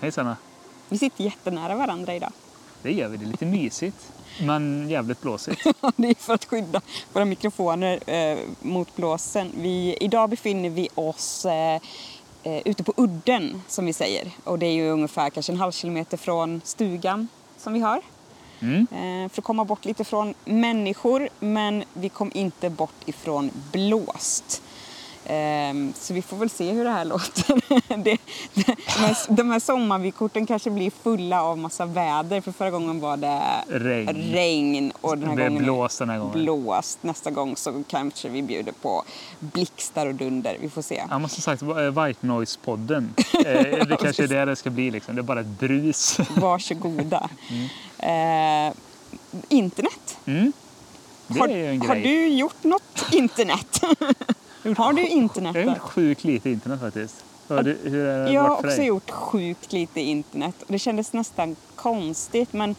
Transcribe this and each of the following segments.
Hej Sanna. Vi sitter jättenära varandra idag. Det gör vi. Det är lite mysigt. Men jävligt blåsigt. det är för att skydda våra mikrofoner eh, mot blåsen. Vi, idag befinner vi oss eh, eh, ute på udden, som vi säger. Och det är ju ungefär kanske en halv kilometer från stugan som vi har. Mm. Eh, för att komma bort lite från människor, men vi kom inte bort ifrån blåst. Ehm, Så vi får väl se hur det här låter. Det, de, här, sommarvykorten kanske blir fulla av massa väder. För förra gången var det Regn. regn och den här Det gången blåst den här gången. blåst. Nästa gång så kanske vi bjuder på blixtar och dunder. Vi får se. Ja, men som sagt, White Noise-podden. Eh, det kanske är det det ska bli. Liksom. Det är bara ett brus. Varsågoda. Eh, internet. Mm. Det Har, är ju en har grej. du gjort något internet? Har du internet? Jag har gjort sjukt lite internet faktiskt. Hur, hur har det Jag har också gjort sjukt lite internet. Det kändes nästan konstigt men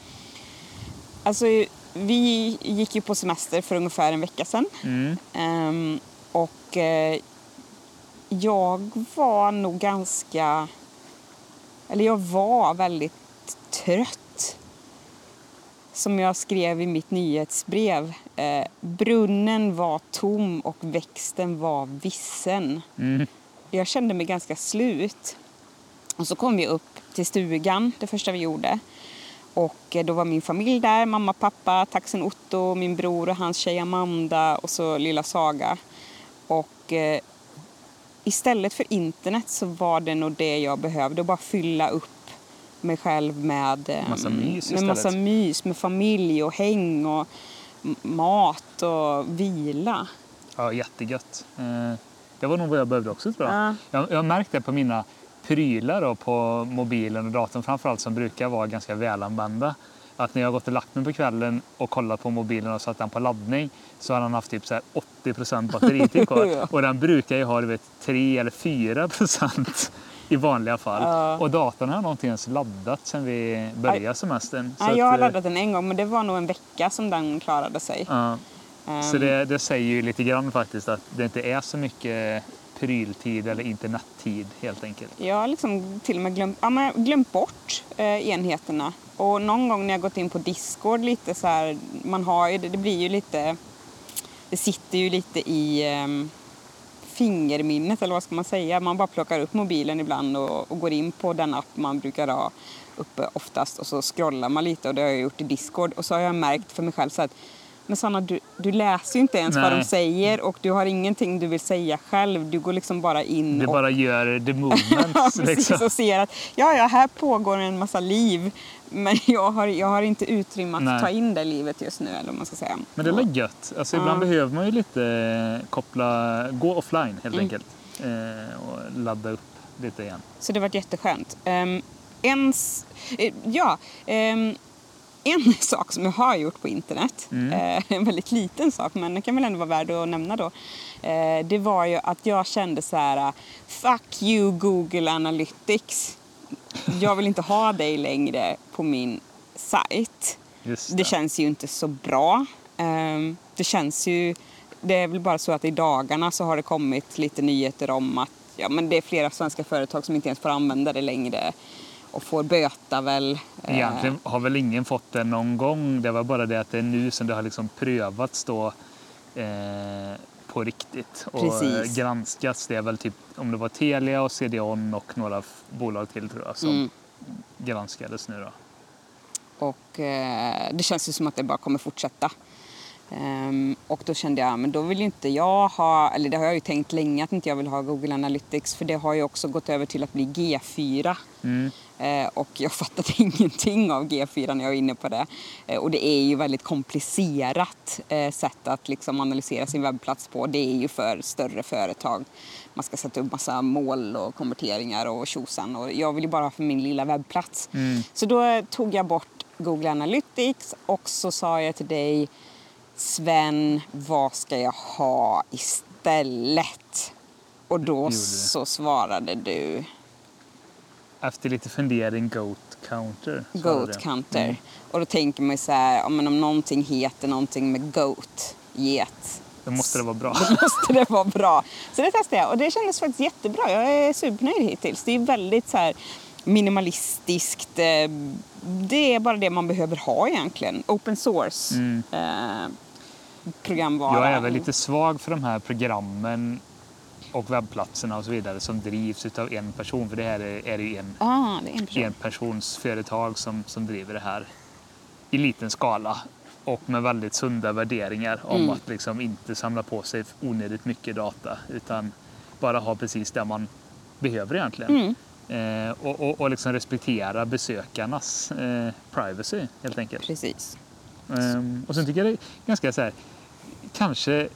alltså vi gick ju på semester för ungefär en vecka sedan. Mm. Ehm, och eh, jag var nog ganska, eller jag var väldigt trött. Som jag skrev i mitt nyhetsbrev. Eh, brunnen var tom och växten var vissen. Mm. Jag kände mig ganska slut. Och så kom vi upp till stugan, det första vi gjorde. Och eh, då var min familj där, mamma, pappa, taxen Otto, min bror och hans tjej Amanda och så lilla Saga. Och eh, istället för internet så var det nog det jag behövde, att bara fylla upp mig själv med, eh, Massa mys med massa mys, med familj och häng och mat och vila. Ja, jättegött. Eh, Det var nog vad jag behövde också tror jag. Ja. Jag, jag har märkt det på mina prylar då, på mobilen och datorn framförallt som brukar vara ganska välanvända. Att när jag har gått och lagt mig på kvällen och kollat på mobilen och satt den på laddning så har den haft typ så här 80 batteritid kvar. och den brukar ju ha du vet, 3 eller 4 i vanliga fall. Ja. Och datorn har nog inte ens laddat sedan vi började semestern. Nej, jag har eh, laddat den en gång men det var nog en vecka som den klarade sig. Ja. Ehm, Så det, det säger ju lite grann faktiskt att det inte är så mycket pryltid eller internettid helt enkelt. Jag har liksom till och med glömt, ja, jag glömt bort eh, enheterna. Och någon gång när jag gått in på Discord lite så här, man har ju, det, det blir ju lite, det sitter ju lite i ehm, fingerminnet eller vad ska man säga. Man bara plockar upp mobilen ibland och, och går in på den app man brukar ha uppe oftast och så scrollar man lite och det har jag gjort i Discord och så har jag märkt för mig själv så att men Sanna, du, du läser ju inte ens vad de Nej. säger och du har ingenting du vill säga själv. Du går liksom bara in Det och bara gör the Ja, movements. precis. liksom. Och ser att ja, ja, här pågår en massa liv. Men jag har, jag har inte utrymme att Nej. ta in det livet just nu. Eller man ska säga. Men det är väl gött. Alltså, ibland Ja. behöver man ju lite eh, koppla, gå offline helt Mm. enkelt. Eh, och ladda upp lite igen. Så det har varit jätteskönt. Um, en, s- eh, ja, ehm, en sak som jag har gjort på internet, Mm. eh, en väldigt liten sak men den kan väl ändå vara värd att nämna då. Eh, det var ju att jag kände så här, uh, fuck you Google Analytics. Jag vill inte ha dig längre på min sajt. Det. Det känns ju inte så bra. Ehm, Det känns ju... Det är väl bara så att i dagarna så har det kommit lite nyheter om att ja, men det är flera svenska företag som inte ens får använda det längre och får böta väl. Eh, Egentligen har väl ingen fått det någon gång. Det var bara det att det är nu som det har liksom prövats då eh, på riktigt och Precis. eh, granskats. Det är väl typ om det var Telia och CDON och några bolag till tror jag som Mm. granskades nu då. Och eh, det känns ju som att det bara kommer fortsätta. Ehm, och då kände jag, men då vill ju inte jag ha, eller det har jag ju tänkt länge att inte jag vill ha Google Analytics för det har ju också gått över till att bli G4. Mm. Eh, och jag fattade ingenting av G4 när jag var inne på det. Eh, och det är ju väldigt komplicerat eh, sätt att liksom analysera sin webbplats på. Det är ju för större företag. Man ska sätta upp massa mål och konverteringar och tjosan. Och jag vill ju bara ha för min lilla webbplats. Mm. Så då tog jag bort Google Analytics och så sa jag till dig Sven, vad ska jag ha istället? Och då så svarade du Efter lite fundering, Goat Counter. Goat. Counter. Mm. Och då tänker man ju så här, men om någonting heter någonting med Goat, get, Då måste det vara bra. då måste det vara bra. Så det testade jag och det kändes faktiskt jättebra. Jag är supernöjd hittills. Det är väldigt så här, minimalistiskt. Eh, det är bara det man behöver ha egentligen. Open source Mm. eh, programvara. Jag är väl lite svag för de här programmen och webbplatserna och så vidare som drivs av en person. För det här är, är det ju en, Ah, det är en person. en persons företag som, som driver det här i liten skala och med väldigt sunda värderingar om Mm. att liksom inte samla på sig onödigt mycket data utan bara ha precis det man behöver egentligen. Mm. Eh, och och, och liksom respektera besökarnas eh, privacy helt enkelt. Precis. Ehm, och sen tycker jag det är ganska så här, kanske,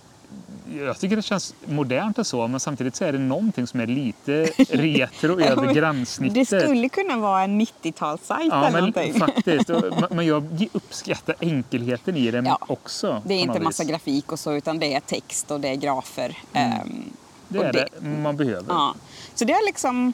jag tycker det känns modernt och så, men samtidigt så är det någonting som är lite retro Ja, över gränssnittet. Det skulle kunna vara en 90-talssajt Ja, eller men någonting. faktiskt. Men- jag uppskattar enkelheten i den Ja. också. Det är inte massa vis. grafik och så utan det är text och det är grafer. Ehm, Det och är det man behöver. Ja. Så det har liksom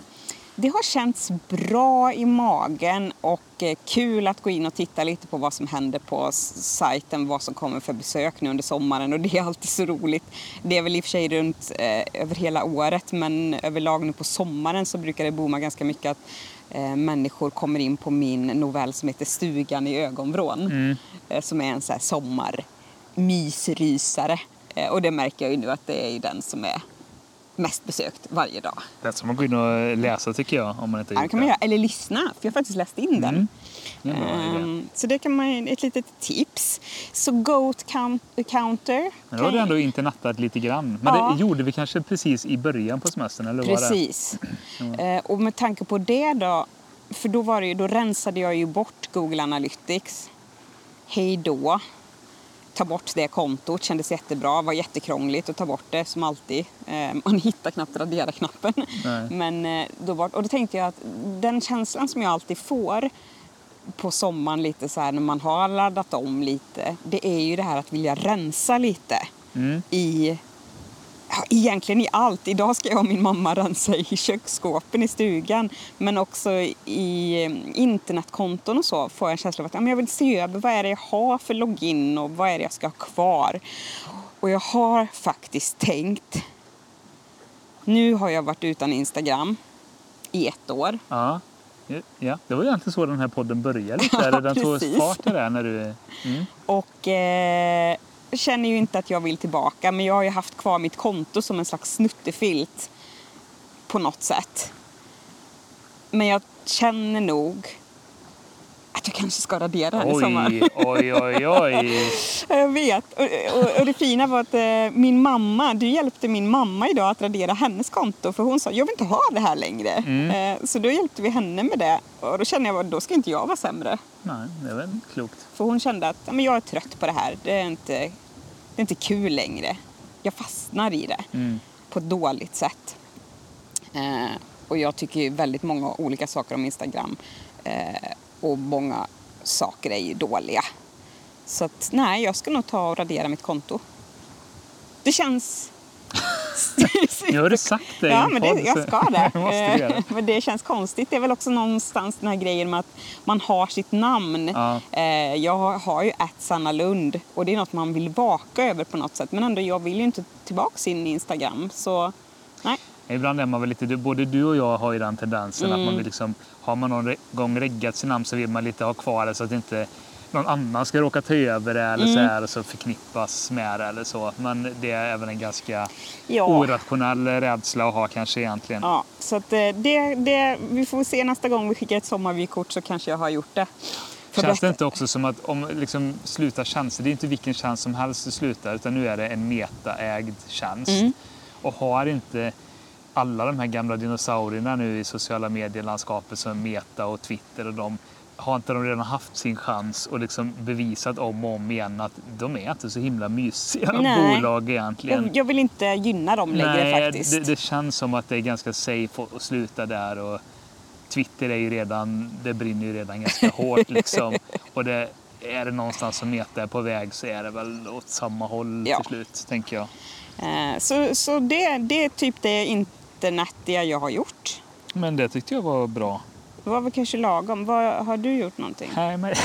det har känts bra i magen och eh, kul att gå in och titta lite på vad som händer på sajten, vad som kommer för besök nu under sommaren och det är alltid så roligt. Det är väl i och för sig runt eh, över hela året men överlag nu på sommaren så brukar det booma ganska mycket att eh, människor kommer in på min novell som heter Stugan i ögonvrån Mm. eh, som är en så här sommarmysrysare eh, och det märker jag ju nu att det är den som är mest besökt varje dag. Det ska man gå in och läsa tycker jag om man inte Ja, kan man göra. Eller lyssna, för jag har faktiskt läst in den. Mm. En bra idé. Ehm, så det kan man, ett litet tips. Så Goat count- Counter. Men då har du ändå internetat lite grann. Men Ja. det gjorde vi kanske precis i början på semestern, eller? Precis. Eh, och med tanke på det då, för då, var det ju, då rensade jag ju bort Google Analytics. Hej då. Ta bort det kontot, kändes jättebra, var jättekrångligt att ta bort det som alltid. Eh, man hittar knappt radera-knappen. Men eh, då var, och då tänkte jag att den känslan som jag alltid får på sommaren lite så här när man har laddat om lite, det är ju det här att vilja rensa lite Mm. i Ja, egentligen i allt. Idag ska jag och min mamma rensa i köksskåpen i stugan. Men också i eh, internetkonton och så får jag en känsla av att ja, men jag vill se över vad är det jag har för login och vad är det jag ska ha kvar. Och jag har faktiskt tänkt. Nu har jag varit utan Instagram i ett år. Ja. ja, det var ju egentligen så den här podden började lite. eller den tog fart där när du... Mm. Och eh, känner ju inte att jag vill tillbaka. Men jag har ju haft kvar mitt konto som en slags snuttefilt på något sätt. Men jag känner nog att jag kanske ska radera den i sommar. Oj, oj, oj, oj. Jag vet. Och, och, och det fina var att eh, min mamma, du hjälpte min mamma idag att radera hennes konto för hon sa jag vill inte ha det här längre. Mm. Eh, så då hjälpte vi henne med det och då kände jag att då ska inte jag vara sämre. Nej, det var klokt. För hon kände att ja, men jag är trött på det här. Det är, inte, det är inte kul längre. Jag fastnar i det Mm. på ett dåligt sätt. Eh, och jag tycker väldigt många olika saker om Instagram. Eh, och många saker är ju dåliga. Så att nej, jag ska nog ta och radera mitt konto. Det känns... Nu har du sagt det i Ja, en men det, jag ska det. Göra det. Eh, men det känns konstigt. Det är väl också någonstans den här grejen med att man har sitt namn. Ja. Eh, Jag har- ju att Sanna Lund och det är något man vill vaka över på något sätt. Men ändå, jag vill ju inte tillbaka sin Instagram. Så nej. Ibland är man väl lite, både du och jag har ju den tendensen att Mm. man vill liksom, har man någon gång reggat sin namn så vill man lite ha kvar det så att inte någon annan ska råka ta över det eller så Mm. här och så förknippas med det eller så. Men det är även en ganska Ja. orationell rädsla att ha kanske egentligen. Ja, så att eh, det, det, vi får se nästa gång vi skickar ett sommarvykort så kanske jag har gjort det. För Känns det inte också som att om liksom slutar tjänster, det är inte vilken tjänst som helst du slutar utan nu är det en metaägd tjänst. Mm. Och har inte alla de här gamla dinosaurierna nu i sociala medielandskapet som Meta och Twitter och de har inte de redan haft sin chans och liksom bevisat om och om igen att de är inte så himla mysiga Nej. bolag egentligen. jag, jag vill inte gynna dem längre Nej, faktiskt. det, det känns som att det är ganska safe att, sluta där. Och Twitter är ju redan, det brinner ju redan ganska hårt liksom. Och det, är det någonstans som Meta är på väg så är det väl åt samma håll Ja. till slut, tänker jag. Eh, Så, så det, det är typ det internetiga jag har gjort. Men det tyckte jag var bra. Det var väl kanske lagom. Vad, har du gjort någonting? Nej, men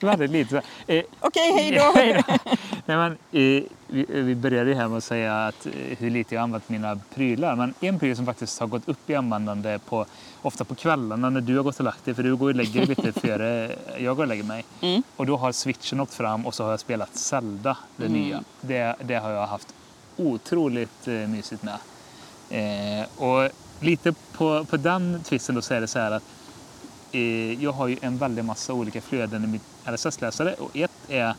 hade lite. Eh, Okej, hej då! hej då. Nej, men, eh, vi, vi började ju här med att säga att, eh, hur lite jag använt mina prylar. Men en pryl som faktiskt har gått upp i användande på, ofta på kvällarna när du har gått och lagt dig, för du går och lägger dig lite före jag går och lägger mig. Mm. Och då har switchen åkt fram och så har jag spelat Zelda, det Mm. nya. Det, det har jag haft otroligt eh, mysigt med. Eh, och lite på, på den twisten då så är det så här att eh, jag har ju en väldig massa olika flöden i mitt RSS-läsare och ett är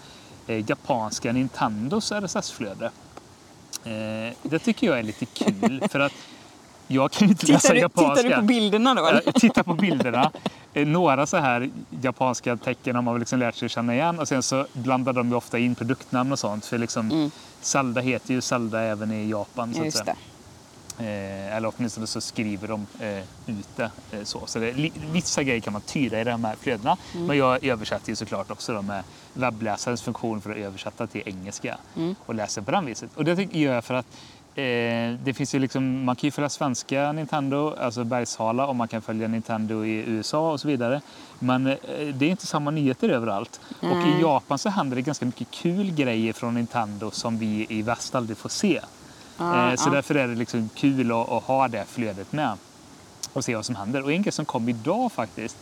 eh, japanska Nintendos RSS-flöde. Eh, det tycker jag är lite kul för att jag kan ju inte läsa Tittar du, japanska. tittar du på bilderna då? Eller? Jag tittar på bilderna. Eh, Några så här japanska tecken har man liksom lärt sig känna igen och sen så blandar de ju ofta in produktnamn och sånt. För liksom Mm. Zelda heter ju Zelda även i Japan. Så att säga. Eh, eller åtminstone så skriver de eh, ut det eh, så. Så det, vissa grejer kan man tyda i de här flödena. Mm. Men jag översätter ju såklart också då med webbläsarens funktion för att översätta till engelska Mm. och läser på det viset. Och det tycker jag för att eh, det finns ju liksom, man kan ju följa svenska Nintendo, alltså Bergshala, och man kan följa Nintendo i USA och så vidare. Men eh, det är inte samma nyheter överallt. Och Nej. i Japan så händer det ganska mycket kul grejer från Nintendo som vi i väst aldrig får se. Ja, Eh, Så ja. därför är det liksom kul att, att ha det flödet med och se vad som händer. Och en grej som kom idag faktiskt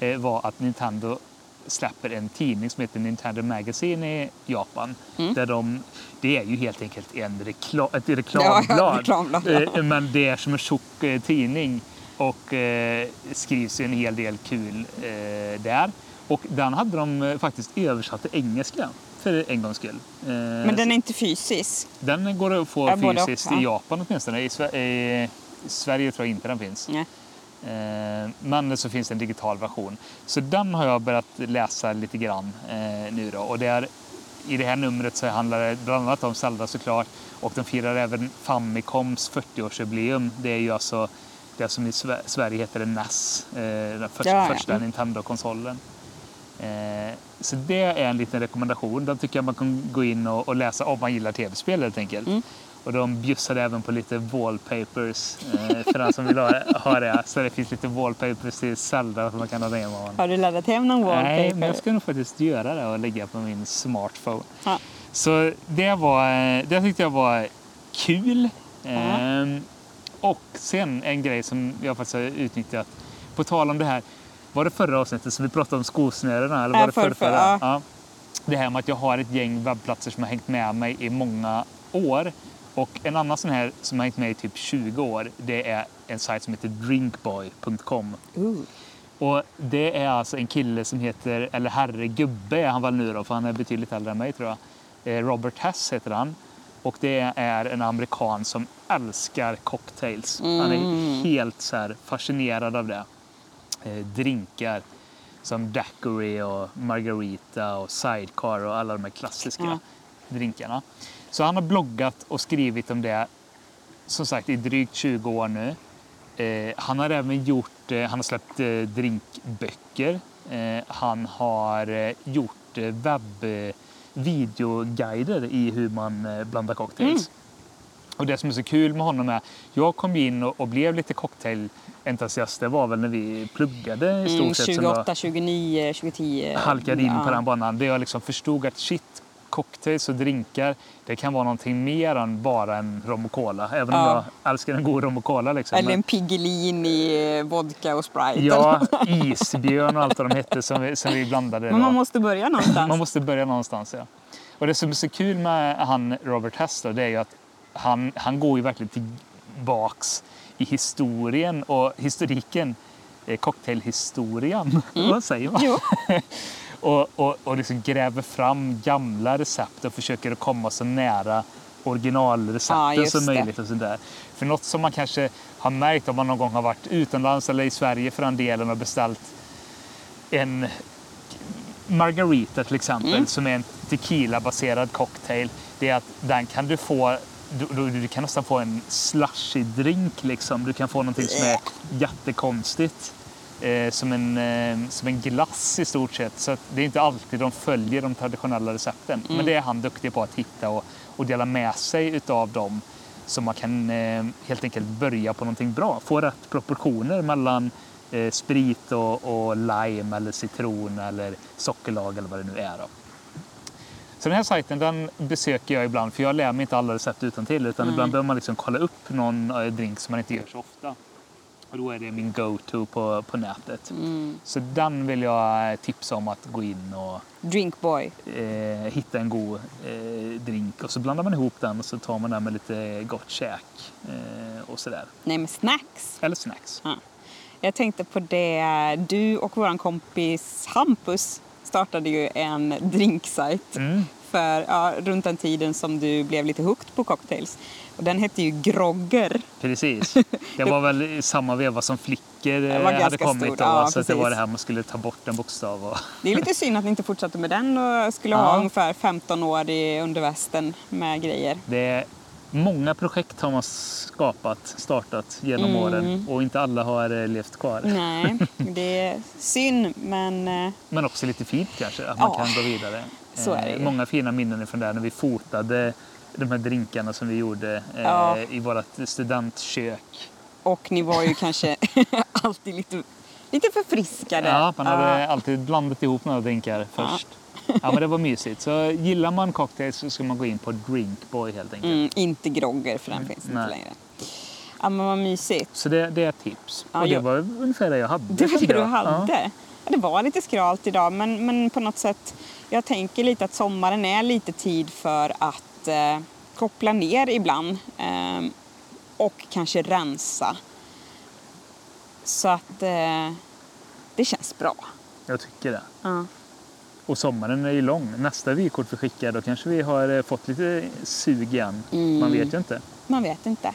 eh, var att Nintendo släpper en tidning som heter Nintendo Magazine i Japan. Mm. Där de, det är ju helt enkelt en rekla, ett Ja, reklamblad. ja, reklamblad, ja. Eh, Men det är som en tjock tidning och eh, skrivs ju en hel del kul eh, där. Och den hade de faktiskt översatt till engelska för en gångs skull. Eh, Men den är inte fysisk? den går att få Ja, fysiskt i Japan åtminstone. I, Sve- i Sverige tror jag inte den finns. Nej. Eh, men så finns det en digital version. Så den har jag börjat läsa lite grann eh, nu då. Och det är, I det här numret så handlar det bland annat om Zelda såklart. Och de firar även Famicoms 40-årsjubileum. Det är ju alltså det som i Sve- Sverige heter en NES. Den första, Ja, ja. första Mm. Nintendo-konsolen. Eh, så det är en liten rekommendation. Den tycker jag man kan gå in och, läsa om man gillar tv-spel helt enkelt. Mm. Och de bjussade även på lite wallpapers eh, för den som vill ha, ha det. Så det finns lite wallpapers till Zelda som man kan ha med om man Har du laddat hem någon wallpaper? Nej, men jag ska nog faktiskt göra det och lägga på min smartphone. Ja. Så det, var, eh, det tyckte jag var kul. Ehm, och sen en grej som jag faktiskt har utnyttjat. På tal om det här, var det förra avsnittet som vi pratade om skosnörena? Eller Ja, var det förr, förrförra? förra. Ja. Det här med att jag har ett gäng webbplatser som har hängt med mig i många år. Och en annan sån här som har hängt med i typ 20 år, det är en sajt som heter drinkboy.com. Och det är alltså en kille som heter, eller herre gubbe är han väl nu då, för han är betydligt äldre än mig tror jag. Eh, Robert Hess heter han. Och det är en amerikan som älskar cocktails. Han är Mm. helt så fascinerad av det. Eh, drinkar som daiquiri och margarita och sidecar och alla de här klassiska Ja. drinkarna. Så han har bloggat och skrivit om det som sagt i drygt 20 år nu. Eh, han har även gjort, eh, han har släppt eh, drinkböcker. Eh, han har eh, gjort eh, webb eh, videoguider i hur man blandar cocktails. Och det som är så kul med honom är, jag kom in och, och blev lite cocktailentusiast. Det var väl när vi pluggade i stort Mm, sett. som jag- 28, 29, 2010. halkade in ja. på den banan. Där jag liksom förstod att shit, cocktails och drinkar, det kan vara någonting mer än bara en rom och cola. Även om Ja. jag älskar en god rom och cola. Liksom. Eller en Piggelin i eh, vodka och Sprite. Ja, isbjörn och allt vad de hette som vi, som vi blandade. Men man då. måste börja någonstans. Man måste börja någonstans. Ja. Och det som är så kul med han Robert Hess det är ju att han, han går ju verkligen tillbaks i historien och historiken, eh, cocktailhistorien. Vad säger man? Och, och, och liksom gräver fram gamla recept och försöker att komma så nära originalrecepten Ja, som möjligt. Och sådär. För något som man kanske har märkt om man någon gång har varit utomlands eller i Sverige för den delen och beställt en margarita till exempel Mm. som är en tequila-baserad cocktail. Det är att den kan du få du, du, du kan nästan få en slushy drink liksom. Du kan få någonting som är jättekonstigt. Eh, som, en, eh, som en glass i stort sett. Så det är inte alltid de följer de traditionella recepten. Men det är han duktig på att hitta och, och dela med sig utav dem. Så man kan eh, helt enkelt börja på någonting bra. Få rätt proportioner mellan eh, sprit och, och lime eller citron eller sockerlag eller vad det nu är. Då. Så den här sajten den besöker jag ibland för jag lär mig inte alla recept utan till utan Mm. ibland behöver man liksom kolla upp någon eh, drink som man inte gör så ofta. Och då är det min go-to på, på nätet. Mm. Så den vill jag eh, tipsa om att gå in och Drinkboy. eh, hitta en god eh, drink och så blandar man ihop den och så tar man den med lite gott käk eh, och sådär. Nej, men snacks. Eller snacks. Ja. Jag tänkte på det, du och vår kompis Hampus startade ju en drinksajt Mm. för, ja, runt den tiden som du blev lite hooked på cocktails. Och den hette ju Grogger. Precis. Det var väl i samma veva som Flickr eh, hade kommit. stor, Då, ja, så det var det här man skulle ta bort en bokstav. Och... Det är lite synd att ni inte fortsatte med den och skulle Ja. ha ungefär 15 år i undervästen med grejer. Det många projekt har man skapat, startat genom Mm. åren och inte alla har eh, levt kvar. Nej, det är synd men eh, Men också lite fint kanske, att man Ja, kan gå vidare. så är det Eh. Många fina minnen från där när vi fotade de här drinkarna som vi gjorde Ja. i vårt studentkök. och ni var ju kanske alltid lite, lite förfriskade. Ja, man hade Ja. alltid blandat ihop några drinkar först. Ja, men det var mysigt. Så gillar man cocktails så ska man gå in på Drinkboy helt enkelt. Mm, inte grogger för den finns inte nej. längre. Ja men vad mysigt. Så det, det är ett tips. Ja, och det jag- var ungefär det jag hade. Det var det du hade. Ja. Ja. Det var lite skralt idag men, men på något sätt. Jag tänker lite att sommaren är lite tid för att eh, koppla ner ibland. Eh, och kanske rensa. Så att eh, det känns bra. Jag tycker det. Ja. Och sommaren är ju lång. Nästa vykort vi skickar då kanske vi har eh, fått lite sug igen. Mm. Man vet ju inte. Man vet inte.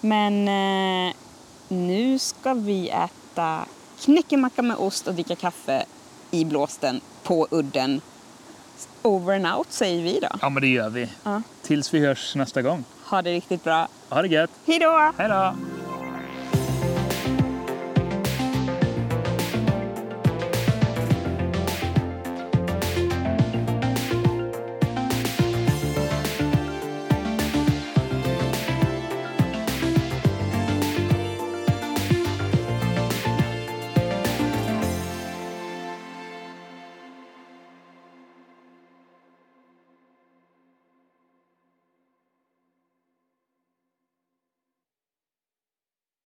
Men eh, nu ska vi äta knäckemacka med ost och dricka kaffe i blåsten på udden. Over and out säger vi då. Ja men det gör vi. Ja. Tills vi hörs nästa gång. Ha det riktigt bra. Ha det gött. Hej då! Hej då!